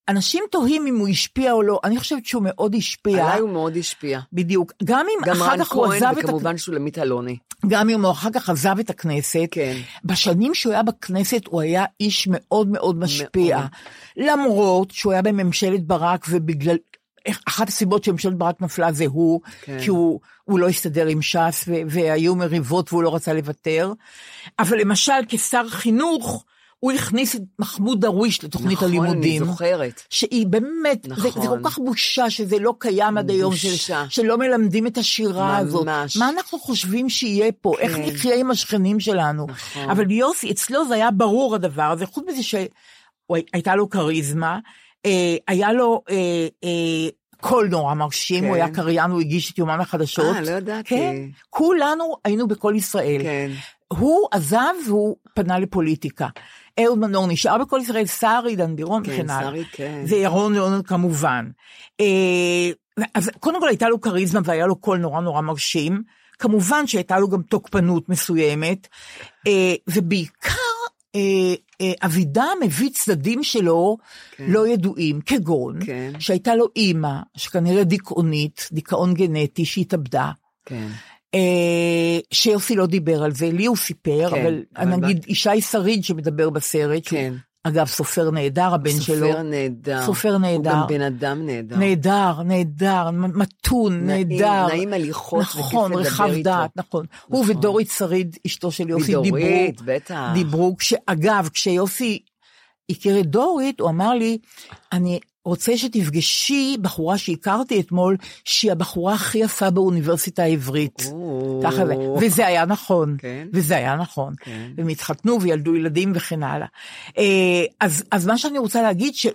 אנשים תוהים אם הוא השפיע או לא, אני חושבת שהוא מאוד השפיע. עליי הוא מאוד השפיע. בדיוק. גם אם גם אחר רן כך הוא כהן עזב את וכמובן שולמית אלוני. גם אם הוא אחר כך עזב את הכנסת, כן. בשנים שהוא היה בכנסת הוא היה איש מאוד מאוד משפיע. מאוד. למרות שהוא היה בממשלת ברק ובגלל... אחת הסיבות שממשלת ברק נפלה זה הוא, כן. כי הוא, הוא לא הסתדר עם ש"ס והיו מריבות והוא לא רצה לוותר. אבל למשל כשר חינוך, הוא הכניס את מחמוד דרוויש לתוכנית נכון, הלימודים. אני זוכרת. שהיא באמת, נכון. זה, זה נכון. כל כך בושה שזה לא קיים עד היום, של, בושה. שלא מלמדים את השירה הזאת. ממש. מה אנחנו חושבים שיהיה פה? איך כן. נחיה עם השכנים שלנו? נכון. אבל יוסי, אצלו זה היה ברור הדבר הזה, חוץ מזה שהייתה לו כריזמה, היה לו אה, אה, קול נורא מרשים, כן. הוא היה קריין, הוא הגיש את יומן החדשות. אה, לא ידעתי. כן, כולנו היינו בקול ישראל. כן. הוא עזב והוא פנה לפוליטיקה. אהוד מנור נשאר בקול ישראל, סער, עידן בירון כן, וכן הלאה. שרי, כן. וירון לונדון כמובן. אה, אז קודם כל הייתה לו כריזמה והיה לו קול נורא נורא מרשים. כמובן שהייתה לו גם תוקפנות מסוימת, אה, ובעיקר אה, אה, אבידה מביא צדדים שלו לא ידועים, כגון כן. שהייתה לו אימא, שכנראה דיכאונית, דיכאון גנטי, שהתאבדה. כן. אה, שיוסי לא דיבר על זה, לי הוא סיפר, כן, אבל אבל נגיד ישי שריד שמדבר בסרט, שהוא, כן. אגב סופר נהדר, הבן שלו, סופר נהדר. סופר נהדר. הוא גם בן אדם נהדר. נהדר, נהדר, מתון, נעים, נהדר. נעים הליכות, נכון, רחב. דעת, נכון. הוא ודורית שריד, אשתו של יוסי, דיברו, ודורית, בטח. דיברו, כשאגב, כשיוסי הכיר את דורית, הוא אמר לי, אני רוצה שתפגשי בחורה שהכרתי אתמול, שהיא הבחורה הכי יפה באוניברסיטה העברית. ככה זה, וזה היה נכון, כן. וזה היה נכון. כן. והם התחתנו וילדו ילדים וכן הלאה. אה, אז, אז מה שאני רוצה להגיד, שהוא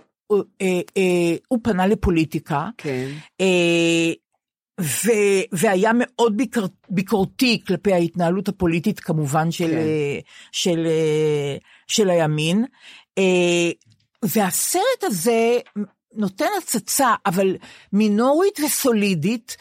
אה, אה, פנה לפוליטיקה, כן. ו, והיה מאוד ביקר, ביקורתי כלפי ההתנהלות הפוליטית כמובן של, כן. של, אה, של הימין. והסרט הזה נותן הצצה, אבל מינורית וסולידית,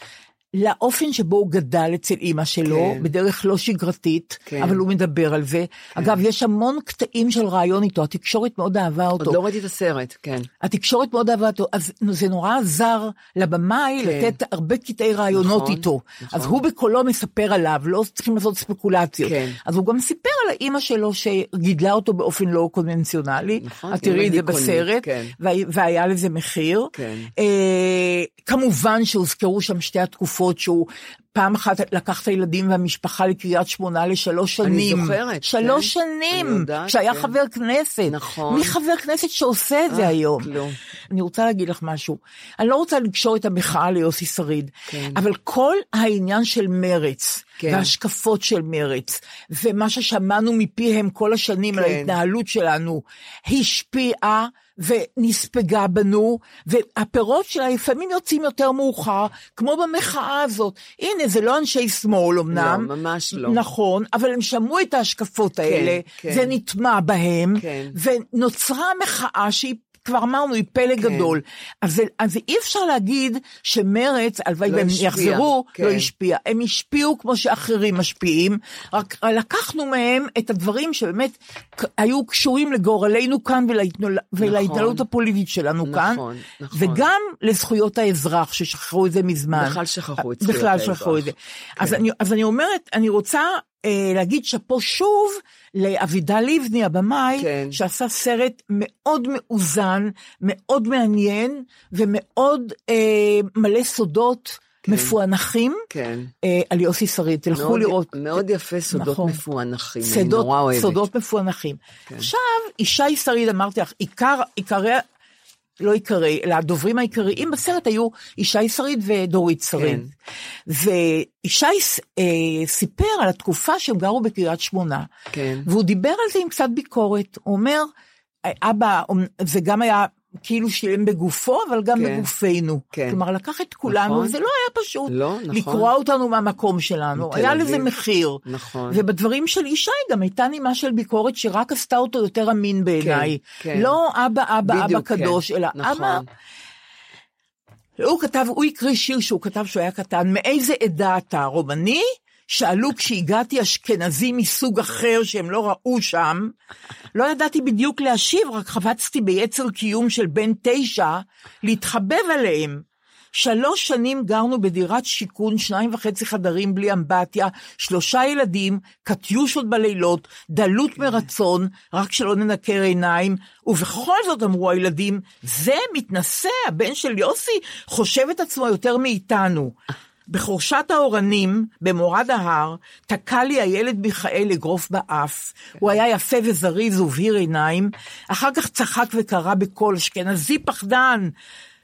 לאופן שבו הוא גדל אצל אימא שלו, כן. בדרך לא שגרתית, כן. אבל הוא מדבר על זה. אגב, יש המון קטעים של רעיון איתו, התקשורת מאוד אהבה אותו. עוד לא ראיתי את הסרט, כן. התקשורת מאוד אהבה אותו, אז זה נורא עזר לבמאי כן. לתת הרבה קטעי רעיונות נכון, איתו. נכון. אז הוא בקולו מספר עליו, לא צריכים לעשות ספקולציות. כן. אז הוא גם סיפר על האימא שלו שגידלה אותו באופן לא קונבנציונלי. נכון, את תראי את זה בסרט, כן. וה- והיה לזה מחיר. כן. אה, כמובן שהוזכרו שם שתי התקופות שהוא פעם אחת לקח את הילדים והמשפחה לקריית שמונה לשלוש שנים. אני זוכרת, שלוש כן. שנים, יודעת, כשהיה כן. חבר כנסת. נכון. מי חבר כנסת שעושה את זה אה, היום? כלום. אני רוצה להגיד לך משהו. אני לא רוצה לקשור את המחאה ליוסי שריד, כן. אבל כל העניין של מרץ, כן. וההשקפות של מרץ, ומה ששמענו מפיהם כל השנים על כן. ההתנהלות שלנו, השפיעה ונספגה בנו, והפירות שלה לפעמים יוצאים יותר מאוחר, כמו במחאה הזאת. הנה, זה לא אנשי שמאל אמנם. לא, ממש לא. נכון, אבל הם שמעו את ההשקפות האלה, כן. זה נטמע בהם, כן. ונוצרה מחאה שהיא... כבר אמרנו, היא פלא כן. גדול. אז, אז אי אפשר להגיד שמרץ, הלוואי לא והם השפיע, יחזרו, כן. לא השפיע. הם השפיעו כמו שאחרים משפיעים, רק לקחנו מהם את הדברים שבאמת היו קשורים לגורלנו כאן ולהתנול... ולהתנהלות הפוליטית שלנו נכון, כאן, נכון. וגם לזכויות האזרח, ששכחו את זה מזמן. בכלל שכחו את זכויות בכלל האזרח. שכחו את זה. אז, כן. אני, אז אני אומרת, אני רוצה אה, להגיד שאפו שוב לאבידע לבני, הבמאי, כן. שעשה סרט מאוד מאוזן, מאוד מעניין, ומאוד אה, מלא סודות מפוענחים כן. אה, על יוסי שריד. תלכו מאוד- לראות. מאוד יפה, סודות נכון. מפוענחים, אני סודות, נורא אוהבת. כן. סודות מפוענחים. עכשיו, ישי שריד, אמרתי לך, עיקר, עיקרי, לא עיקרי, אלא הדוברים העיקריים בסרט היו ישי שריד ודורית שריד. כן. וישי אה, סיפר על התקופה שהם גרו בקריית שמונה, כן. והוא דיבר על זה עם קצת ביקורת. הוא אומר, אבא, זה גם היה כאילו שילם בגופו, אבל גם כן. בגופנו. כן. כלומר, לקח את כולנו, נכון. וזה לא היה פשוט. לא, נכון. לקרוע אותנו מהמקום שלנו. היה לזה. מחיר. נכון. ובדברים של ישי גם הייתה נימה של ביקורת שרק עשתה אותו יותר אמין בעיניי. כן. לא אבא, אבא, אבא בדיוק, כן. קדוש, אלא נכון. אבא... הוא כתב, הוא הקריא שיר שהוא כתב שהוא היה קטן, מאיזה עדה אתה, רומני? שאלו כשהגעתי אשכנזים מסוג אחר שהם לא ראו שם. לא ידעתי בדיוק להשיב, רק חבצתי ביצר קיום של בן תשע להתחבב עליהם. שלוש שנים גרנו בדירת שיכון, שניים וחצי חדרים בלי אמבטיה, שלושה ילדים, קטיושות בלילות, דלות מרצון, רק שלא ננקר עיניים, ובכל זאת אמרו הילדים, זה מתנשא, הבן של יוסי חושב את עצמו יותר מאיתנו. בחורשת האורנים, במורד ההר, תקע לי הילד מיכאל אגרוף באף. הוא היה יפה וזריז ובהיר עיניים, אחר כך צחק וקרא בקול, אשכנזי פחדן.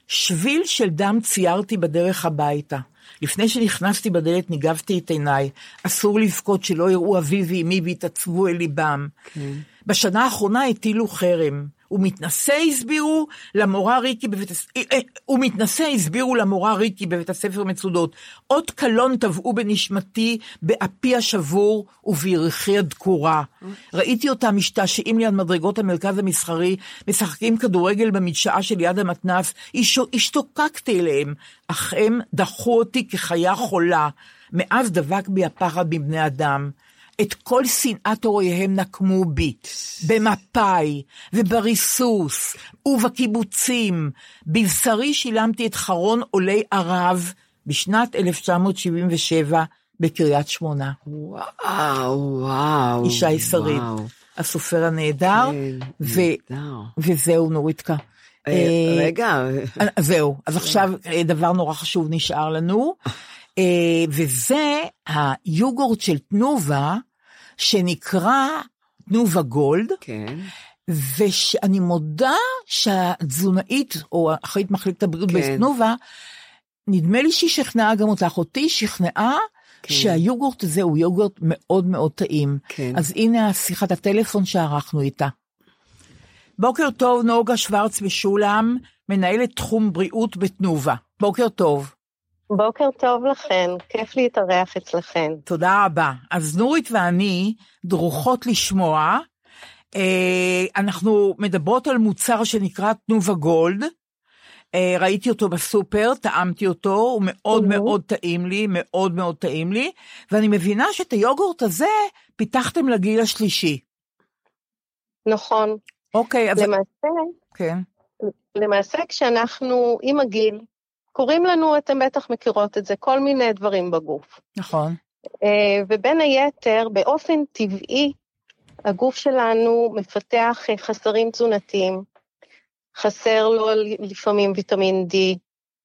שביל של דם ציירתי בדרך הביתה. לפני שנכנסתי בדלת ניגבתי את עיניי. אסור לבכות שלא יראו אבי ואמי ויתעצבו אל ליבם. כן. בשנה האחרונה הטילו חרם. ומתנשא הסבירו למורה ריקי בבית הספר, ומתנשא הסבירו למורה ריקי בבית הספר מצודות. אות קלון טבעו בנשמתי, באפי השבור ובירכי הדקורה. ראיתי אותם משתעשעים לי על מדרגות המרכז המסחרי, משחקים כדורגל במדשאה שליד המתנ"ס, השתוקקתי אליהם, אך הם דחו אותי כחיה חולה. מאז דבק בי הפחד מבני אדם. את כל שנאת הוריהם נקמו בי, במפא"י ובריסוס ובקיבוצים. בבשרי שילמתי את חרון עולי ערב בשנת 1977 בקריית שמונה. וואו, וואו. ישי שריד, וואו. הסופר הנהדר, כן, ו- נהדר. וזהו נוריתקה. אה, אה, רגע, אז זהו, אז עכשיו אה, דבר נורא חשוב נשאר לנו, אה, וזה היוגורט של תנובה, שנקרא תנובה גולד, כן, ושאני מודה שהתזונאית, או אחראית מחלקת הבריאות כן. בתנובה, נדמה לי שהיא שכנעה גם אותך, אותי שכנעה כן. שהיוגורט הזה הוא יוגורט מאוד מאוד טעים. כן. אז הנה שיחת הטלפון שערכנו איתה. בוקר טוב, נוגה שוורץ משולם, מנהלת תחום בריאות בתנובה. בוקר טוב. בוקר טוב לכן, כיף להתארח אצלכן. תודה רבה. אז נורית ואני דרוכות לשמוע. אה, אנחנו מדברות על מוצר שנקרא תנובה גולד. אה, ראיתי אותו בסופר, טעמתי אותו, הוא מאוד. מאוד טעים לי, מאוד מאוד טעים לי, ואני מבינה שאת היוגורט הזה פיתחתם לגיל השלישי. נכון. אוקיי, אז... למעשה, כן. למעשה כשאנחנו עם הגיל, קוראים לנו, אתם בטח מכירות את זה, כל מיני דברים בגוף. נכון. אה, ובין היתר, באופן טבעי, הגוף שלנו מפתח אה, חסרים תזונתיים. חסר לו לפעמים ויטמין D,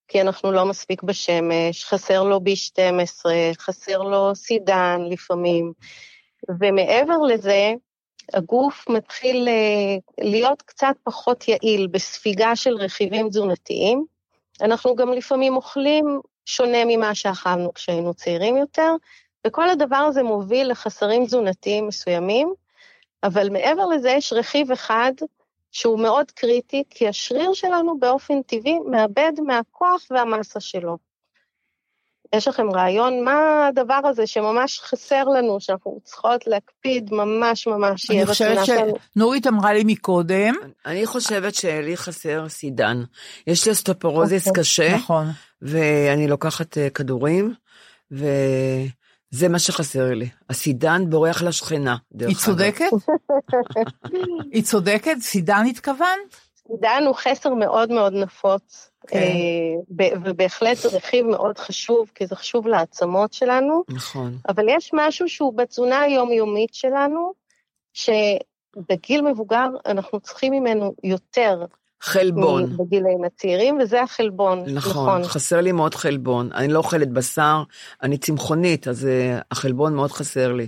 כי אנחנו לא מספיק בשמש, חסר לו B12, חסר לו סידן לפעמים, ומעבר לזה, הגוף מתחיל אה, להיות קצת פחות יעיל בספיגה של רכיבים תזונתיים. אנחנו גם לפעמים אוכלים שונה ממה שאכלנו כשהיינו צעירים יותר, וכל הדבר הזה מוביל לחסרים תזונתיים מסוימים, אבל מעבר לזה יש רכיב אחד שהוא מאוד קריטי, כי השריר שלנו באופן טבעי מאבד מהכוח והמסה שלו. יש לכם רעיון מה הדבר הזה שממש חסר לנו, שאנחנו צריכות להקפיד ממש ממש אני חושבת שנורית אמרה לי מקודם. אני חושבת שלי חסר סידן. יש לי אסטופורוזיס אוקיי, קשה, נכון. ואני לוקחת אה, כדורים, וזה מה שחסר לי. הסידן בורח לשכנה, דרך אגב. היא צודקת? היא צודקת? סידן התכוונת? סידן הוא חסר מאוד מאוד נפוץ. כן. אה, ובהחלט רכיב מאוד חשוב, כי זה חשוב לעצמות שלנו. נכון. אבל יש משהו שהוא בתזונה היומיומית שלנו, שבגיל מבוגר אנחנו צריכים ממנו יותר. חלבון. בגילאים הצעירים, וזה החלבון, נכון. נכון, חסר לי מאוד חלבון. אני לא אוכלת בשר, אני צמחונית, אז uh, החלבון מאוד חסר לי.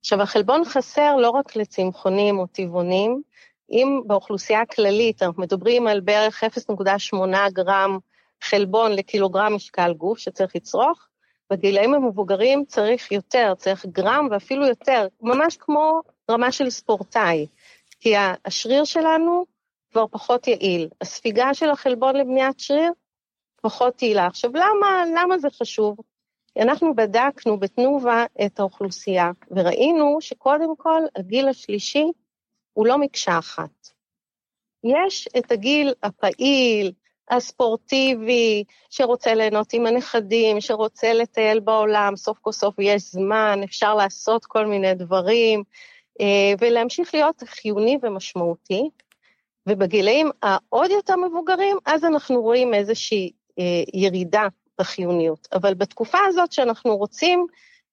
עכשיו, החלבון חסר לא רק לצמחונים או טבעונים, אם באוכלוסייה הכללית אנחנו מדברים על בערך 0.8 גרם חלבון לקילוגרם משקל גוף שצריך לצרוך, בגילאים המבוגרים צריך יותר, צריך גרם ואפילו יותר, ממש כמו רמה של ספורטאי, כי השריר שלנו כבר פחות יעיל. הספיגה של החלבון לבניית שריר פחות יעילה. עכשיו, למה, למה זה חשוב? אנחנו בדקנו בתנובה את האוכלוסייה, וראינו שקודם כל הגיל השלישי הוא לא מקשה אחת. יש את הגיל הפעיל, הספורטיבי, שרוצה ליהנות עם הנכדים, שרוצה לטייל בעולם, סוף כל סוף יש זמן, אפשר לעשות כל מיני דברים, אה, ולהמשיך להיות חיוני ומשמעותי. ובגילאים העוד יותר מבוגרים, אז אנחנו רואים איזושהי אה, ירידה בחיוניות. אבל בתקופה הזאת שאנחנו רוצים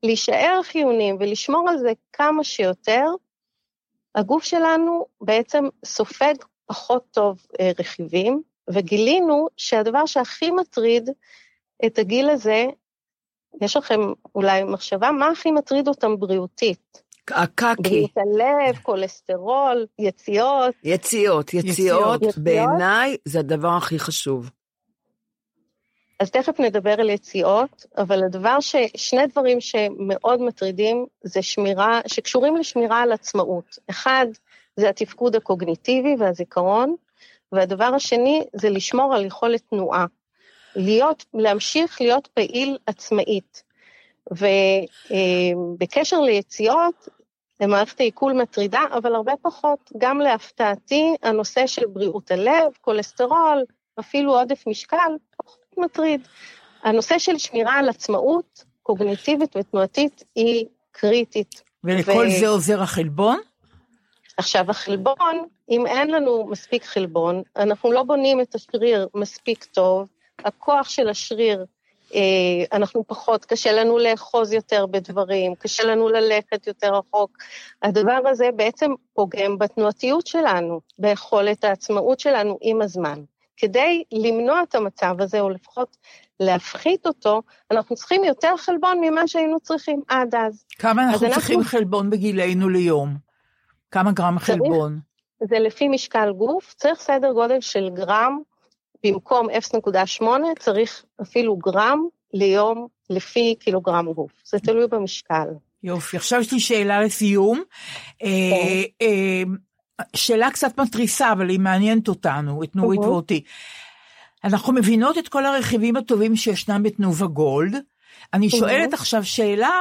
להישאר חיוניים ולשמור על זה כמה שיותר, הגוף שלנו בעצם סופג פחות טוב אה, רכיבים, וגילינו שהדבר שהכי מטריד את הגיל הזה, יש לכם אולי מחשבה, מה הכי מטריד אותם בריאותית? הקקי. בריאות הלב, כולסטרול, יציאות. יציאות, יציאות, יציאות. בעיניי זה הדבר הכי חשוב. אז תכף נדבר על יציאות, אבל הדבר ש... שני דברים שמאוד מטרידים זה שמירה, שקשורים לשמירה על עצמאות. אחד, זה התפקוד הקוגניטיבי והזיכרון, והדבר השני זה לשמור על יכולת תנועה. להיות, להמשיך להיות פעיל עצמאית. ובקשר ליציאות, למערכת העיכול מטרידה, אבל הרבה פחות. גם להפתעתי, הנושא של בריאות הלב, כולסטרול, אפילו עודף משקל, מטריד. הנושא של שמירה על עצמאות קוגניטיבית ותנועתית היא קריטית. ולכל ו... זה עוזר החלבון? עכשיו, החלבון, אם אין לנו מספיק חלבון, אנחנו לא בונים את השריר מספיק טוב, הכוח של השריר, אה, אנחנו פחות, קשה לנו לאחוז יותר בדברים, קשה לנו ללכת יותר רחוק. הדבר הזה בעצם פוגם בתנועתיות שלנו, ביכולת העצמאות שלנו עם הזמן. כדי למנוע את המצב הזה, או לפחות להפחית אותו, אנחנו צריכים יותר חלבון ממה שהיינו צריכים עד אז. כמה אנחנו צריכים אנחנו... חלבון בגילנו ליום? כמה גרם צריך, חלבון? זה לפי משקל גוף, צריך סדר גודל של גרם, במקום 0.8 צריך אפילו גרם ליום לפי קילוגרם גוף. זה תלוי במשקל. יופי, עכשיו יש לי שאלה לסיום. אה, כן. אה, שאלה קצת מתריסה, אבל היא מעניינת אותנו, את נורית uh-huh. ואותי. אנחנו מבינות את כל הרכיבים הטובים שישנם בתנובה גולד. אני uh-huh. שואלת עכשיו שאלה,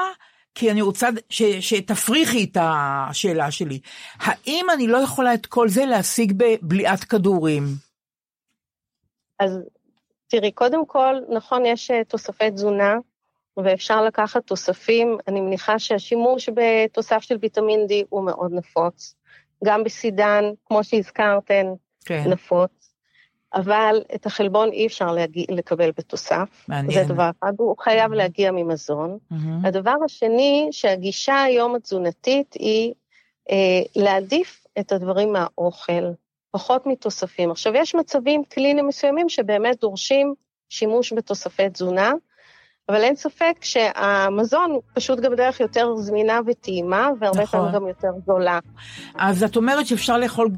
כי אני רוצה ש, שתפריכי את השאלה שלי. האם אני לא יכולה את כל זה להשיג בבליעת כדורים? אז תראי, קודם כל, נכון, יש אה, תוספי תזונה, ואפשר לקחת תוספים. אני מניחה שהשימוש בתוסף של ויטמין D הוא מאוד נפוץ. גם בסידן, כמו שהזכרתן, כן. נפוץ, אבל את החלבון אי אפשר להגיע, לקבל בתוסף. מעניין. זה דבר אחד, הוא חייב mm-hmm. להגיע ממזון. Mm-hmm. הדבר השני, שהגישה היום התזונתית היא אה, להעדיף את הדברים מהאוכל. פחות מתוספים. עכשיו, יש מצבים קליניים מסוימים שבאמת דורשים שימוש בתוספי תזונה, אבל אין ספק שהמזון פשוט גם דרך יותר זמינה וטעימה, והרבה נכון. פעמים גם יותר זולה. אז את אומרת שאפשר לאכול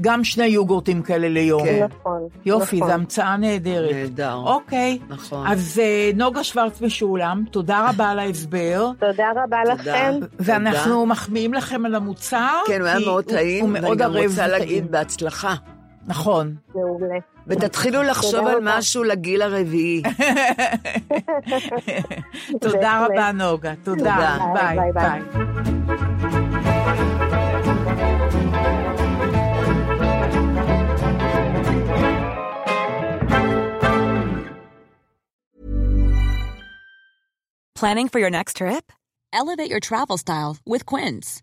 גם שני יוגורטים כאלה ליום. כן. נכון. יופי, נכון. זו המצאה נהדרת. נהדר. אוקיי. נכון. אז אה, נוגה שוורץ משולם, תודה רבה על ההסבר. תודה רבה תודה. לכם. ואנחנו מחמיאים לכם על המוצר. כן, הוא היה מאוד טעים, הוא ואני מאוד גם רוצה. להגיד בהצלחה. נכון. מעולה. ותתחילו לחשוב על. משהו לגיל הרביעי. (laughs) תודה. רבה, נוגה. תודה. תודה. ביי. ביי, ביי. ביי. Planning for your next trip? Elevate your travel style with Quince.